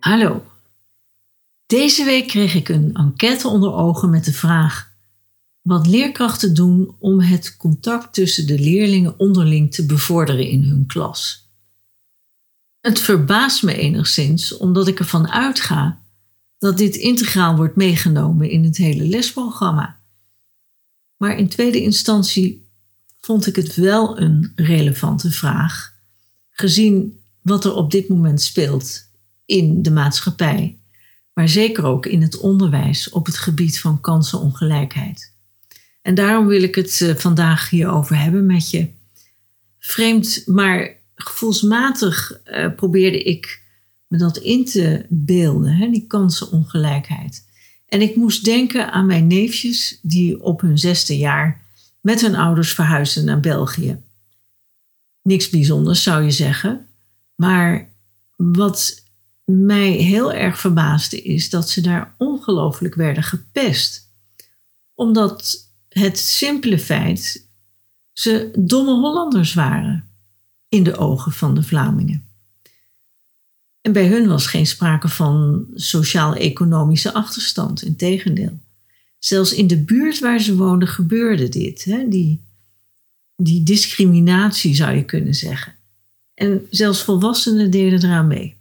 Hallo. Deze week kreeg ik een enquête onder ogen met de vraag: wat leerkrachten doen om het contact tussen de leerlingen onderling te bevorderen in hun klas. Het verbaast me enigszins omdat ik ervan uitga dat dit integraal wordt meegenomen in het hele lesprogramma. Maar in tweede instantie vond ik het wel een relevante vraag, gezien wat er op dit moment speelt in de maatschappij, maar zeker ook in het onderwijs op het gebied van kansenongelijkheid. En daarom wil ik het eh, vandaag hierover hebben met je. Vreemd, maar gevoelsmatig uh, probeerde ik me dat in te beelden, hè, die kansenongelijkheid. En ik moest denken aan mijn neefjes die op hun zesde jaar met hun ouders verhuisden naar België. Niks bijzonders zou je zeggen, maar wat mij heel erg verbaasde is dat ze daar ongelooflijk werden gepest. Omdat het simpele feit ze domme Hollanders waren in de ogen van de Vlamingen. En bij hun was geen sprake van sociaal-economische achterstand, integendeel. Zelfs in de buurt waar ze woonden gebeurde dit, hè? Die, die discriminatie zou je kunnen zeggen. En zelfs volwassenen deden eraan mee.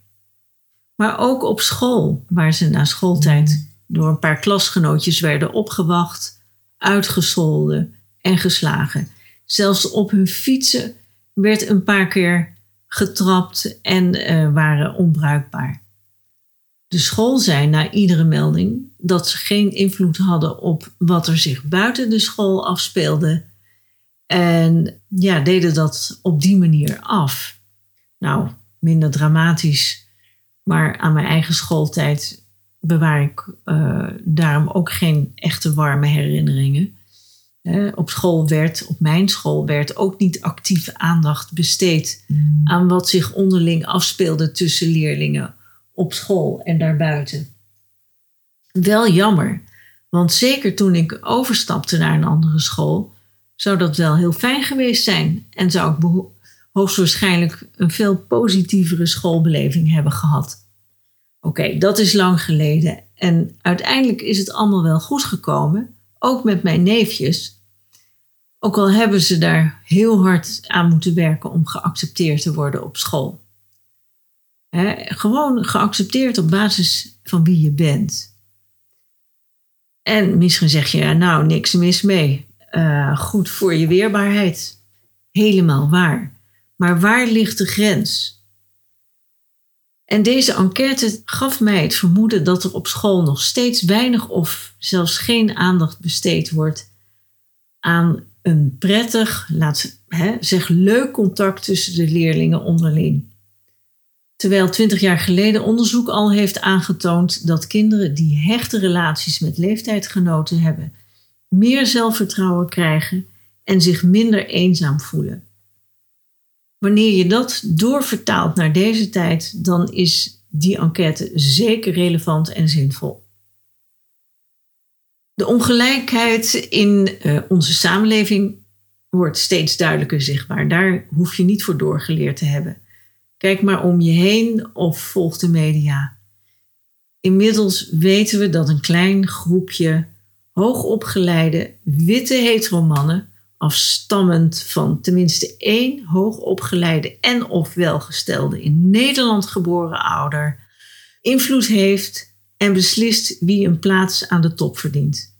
Maar ook op school, waar ze na schooltijd door een paar klasgenootjes werden opgewacht, uitgescholden en geslagen. Zelfs op hun fietsen werd een paar keer getrapt en uh, waren onbruikbaar. De school zei na iedere melding dat ze geen invloed hadden op wat er zich buiten de school afspeelde. En ja, deden dat op die manier af. Nou, minder dramatisch maar aan mijn eigen schooltijd bewaar ik uh, daarom ook geen echte warme herinneringen. op school werd, op mijn school werd ook niet actieve aandacht besteed mm. aan wat zich onderling afspeelde tussen leerlingen op school en daarbuiten. Wel jammer, want zeker toen ik overstapte naar een andere school, zou dat wel heel fijn geweest zijn en zou ik hoogstwaarschijnlijk een veel positievere schoolbeleving hebben gehad. Oké, dat is lang geleden. En uiteindelijk is het allemaal wel goed gekomen, ook met mijn neefjes. Ook al hebben ze daar heel hard aan moeten werken om geaccepteerd te worden op school. gewoon geaccepteerd op basis van wie je bent. En misschien zeg je, ja, nou, niks mis mee. Uh, goed voor je weerbaarheid. Helemaal waar. Maar waar ligt de grens? En deze enquête gaf mij het vermoeden dat er op school nog steeds weinig of zelfs geen aandacht besteed wordt aan een prettig, laat hè, zeg leuk contact tussen de leerlingen onderling. Terwijl twintig jaar geleden onderzoek al heeft aangetoond dat kinderen die hechte relaties met leeftijdgenoten hebben, meer zelfvertrouwen krijgen en zich minder eenzaam voelen. Wanneer je dat doorvertaalt naar deze tijd, dan is die enquête zeker relevant en zinvol. De ongelijkheid in uh, onze samenleving wordt steeds duidelijker zichtbaar. Daar hoef je niet voor doorgeleerd te hebben. Kijk maar om je heen of volg de media. Inmiddels weten we dat een klein groepje hoogopgeleide witte heteromannen afstammend van tenminste één hoogopgeleide en of welgestelde in Nederland geboren ouder, invloed heeft en beslist wie een plaats aan de top verdient.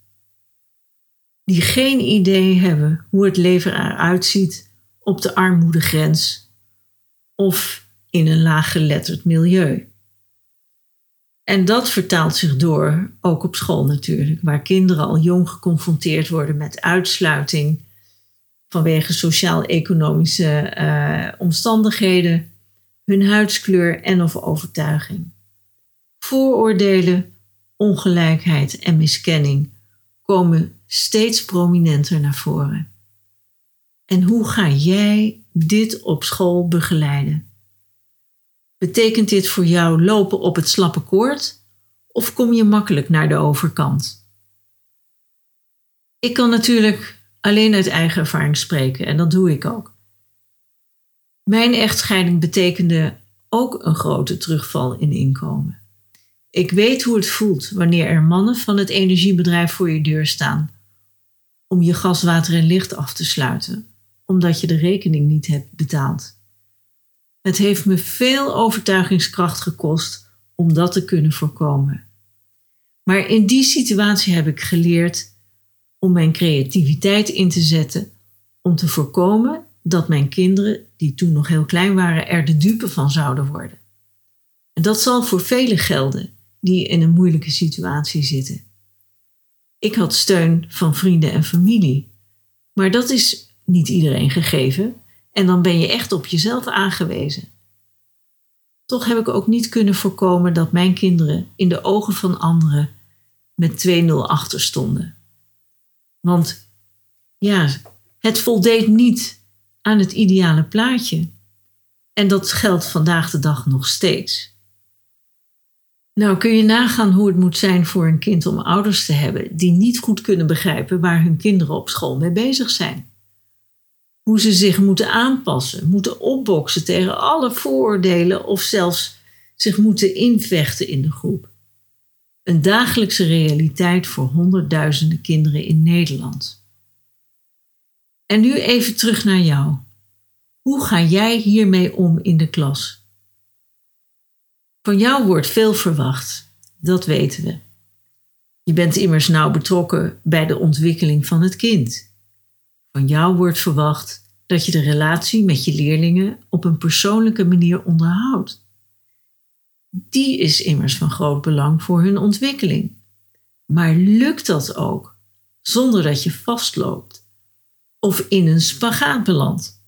Die geen idee hebben hoe het leven eruit ziet op de armoedegrens of in een laaggeletterd milieu. En dat vertaalt zich door, ook op school natuurlijk, waar kinderen al jong geconfronteerd worden met uitsluiting vanwege sociaal-economische uh, omstandigheden, hun huidskleur en of overtuiging. Vooroordelen, ongelijkheid en miskenning komen steeds prominenter naar voren. En hoe ga jij dit op school begeleiden? Betekent dit voor jou lopen op het slappe koord of kom je makkelijk naar de overkant? Ik kan natuurlijk alleen uit eigen ervaring spreken en dat doe ik ook. Mijn echtscheiding betekende ook een grote terugval in inkomen. Ik weet hoe het voelt wanneer er mannen van het energiebedrijf voor je deur staan om je gas, water en licht af te sluiten, omdat je de rekening niet hebt betaald. Het heeft me veel overtuigingskracht gekost om dat te kunnen voorkomen. Maar in die situatie heb ik geleerd om mijn creativiteit in te zetten om te voorkomen dat mijn kinderen, die toen nog heel klein waren, er de dupe van zouden worden. En dat zal voor velen gelden die in een moeilijke situatie zitten. Ik had steun van vrienden en familie, maar dat is niet iedereen gegeven en dan ben je echt op jezelf aangewezen. Toch heb ik ook niet kunnen voorkomen dat mijn kinderen in de ogen van anderen met 2-0 achter stonden. Want ja, het voldeed niet aan het ideale plaatje. En dat geldt vandaag de dag nog steeds. Nou kun je nagaan hoe het moet zijn voor een kind om ouders te hebben die niet goed kunnen begrijpen waar hun kinderen op school mee bezig zijn. Hoe ze zich moeten aanpassen, moeten opboksen tegen alle vooroordelen of zelfs zich moeten invechten in de groep. Een dagelijkse realiteit voor honderdduizenden kinderen in Nederland. En nu even terug naar jou. Hoe ga jij hiermee om in de klas? Van jou wordt veel verwacht, dat weten we. Je bent immers nauw betrokken bij de ontwikkeling van het kind. Van jou wordt verwacht dat je de relatie met je leerlingen op een persoonlijke manier onderhoudt die is immers van groot belang voor hun ontwikkeling. Maar lukt dat ook zonder dat je vastloopt of in een spagaat belandt?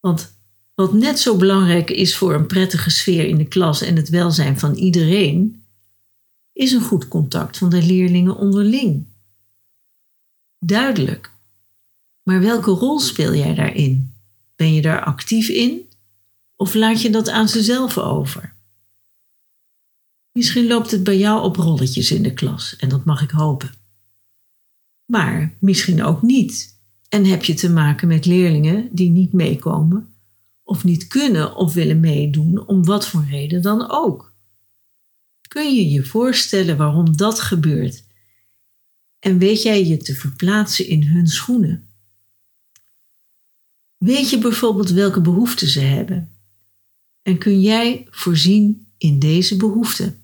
Want wat net zo belangrijk is voor een prettige sfeer in de klas en het welzijn van iedereen, is een goed contact van de leerlingen onderling. Duidelijk. Maar welke rol speel jij daarin? Ben je daar actief in? Of laat je dat aan zezelf over? Misschien loopt het bij jou op rolletjes in de klas en dat mag ik hopen. Maar misschien ook niet. En heb je te maken met leerlingen die niet meekomen of niet kunnen of willen meedoen om wat voor reden dan ook. Kun je je voorstellen waarom dat gebeurt? En weet jij je te verplaatsen in hun schoenen? Weet je bijvoorbeeld welke behoeften ze hebben? En kun jij voorzien in deze behoeften?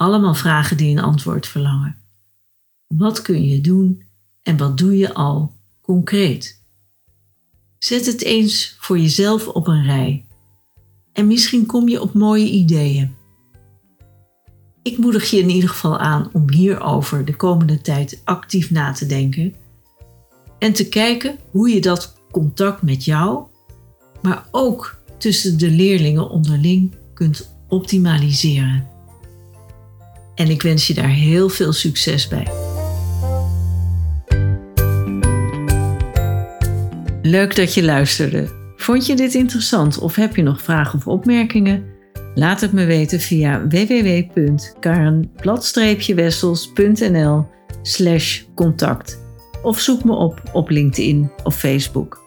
Allemaal vragen die een antwoord verlangen. Wat kun je doen en wat doe je al concreet? Zet het eens voor jezelf op een rij en misschien kom je op mooie ideeën. Ik moedig je in ieder geval aan om hierover de komende tijd actief na te denken en te kijken hoe je dat contact met jou, maar ook tussen de leerlingen onderling kunt optimaliseren. En ik wens je daar heel veel succes bij. Leuk dat je luisterde. Vond je dit interessant of heb je nog vragen of opmerkingen? Laat het me weten via www.karenblad-wessels.nl slash contact of zoek me op op LinkedIn of Facebook.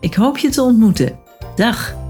Ik hoop je te ontmoeten. Dag!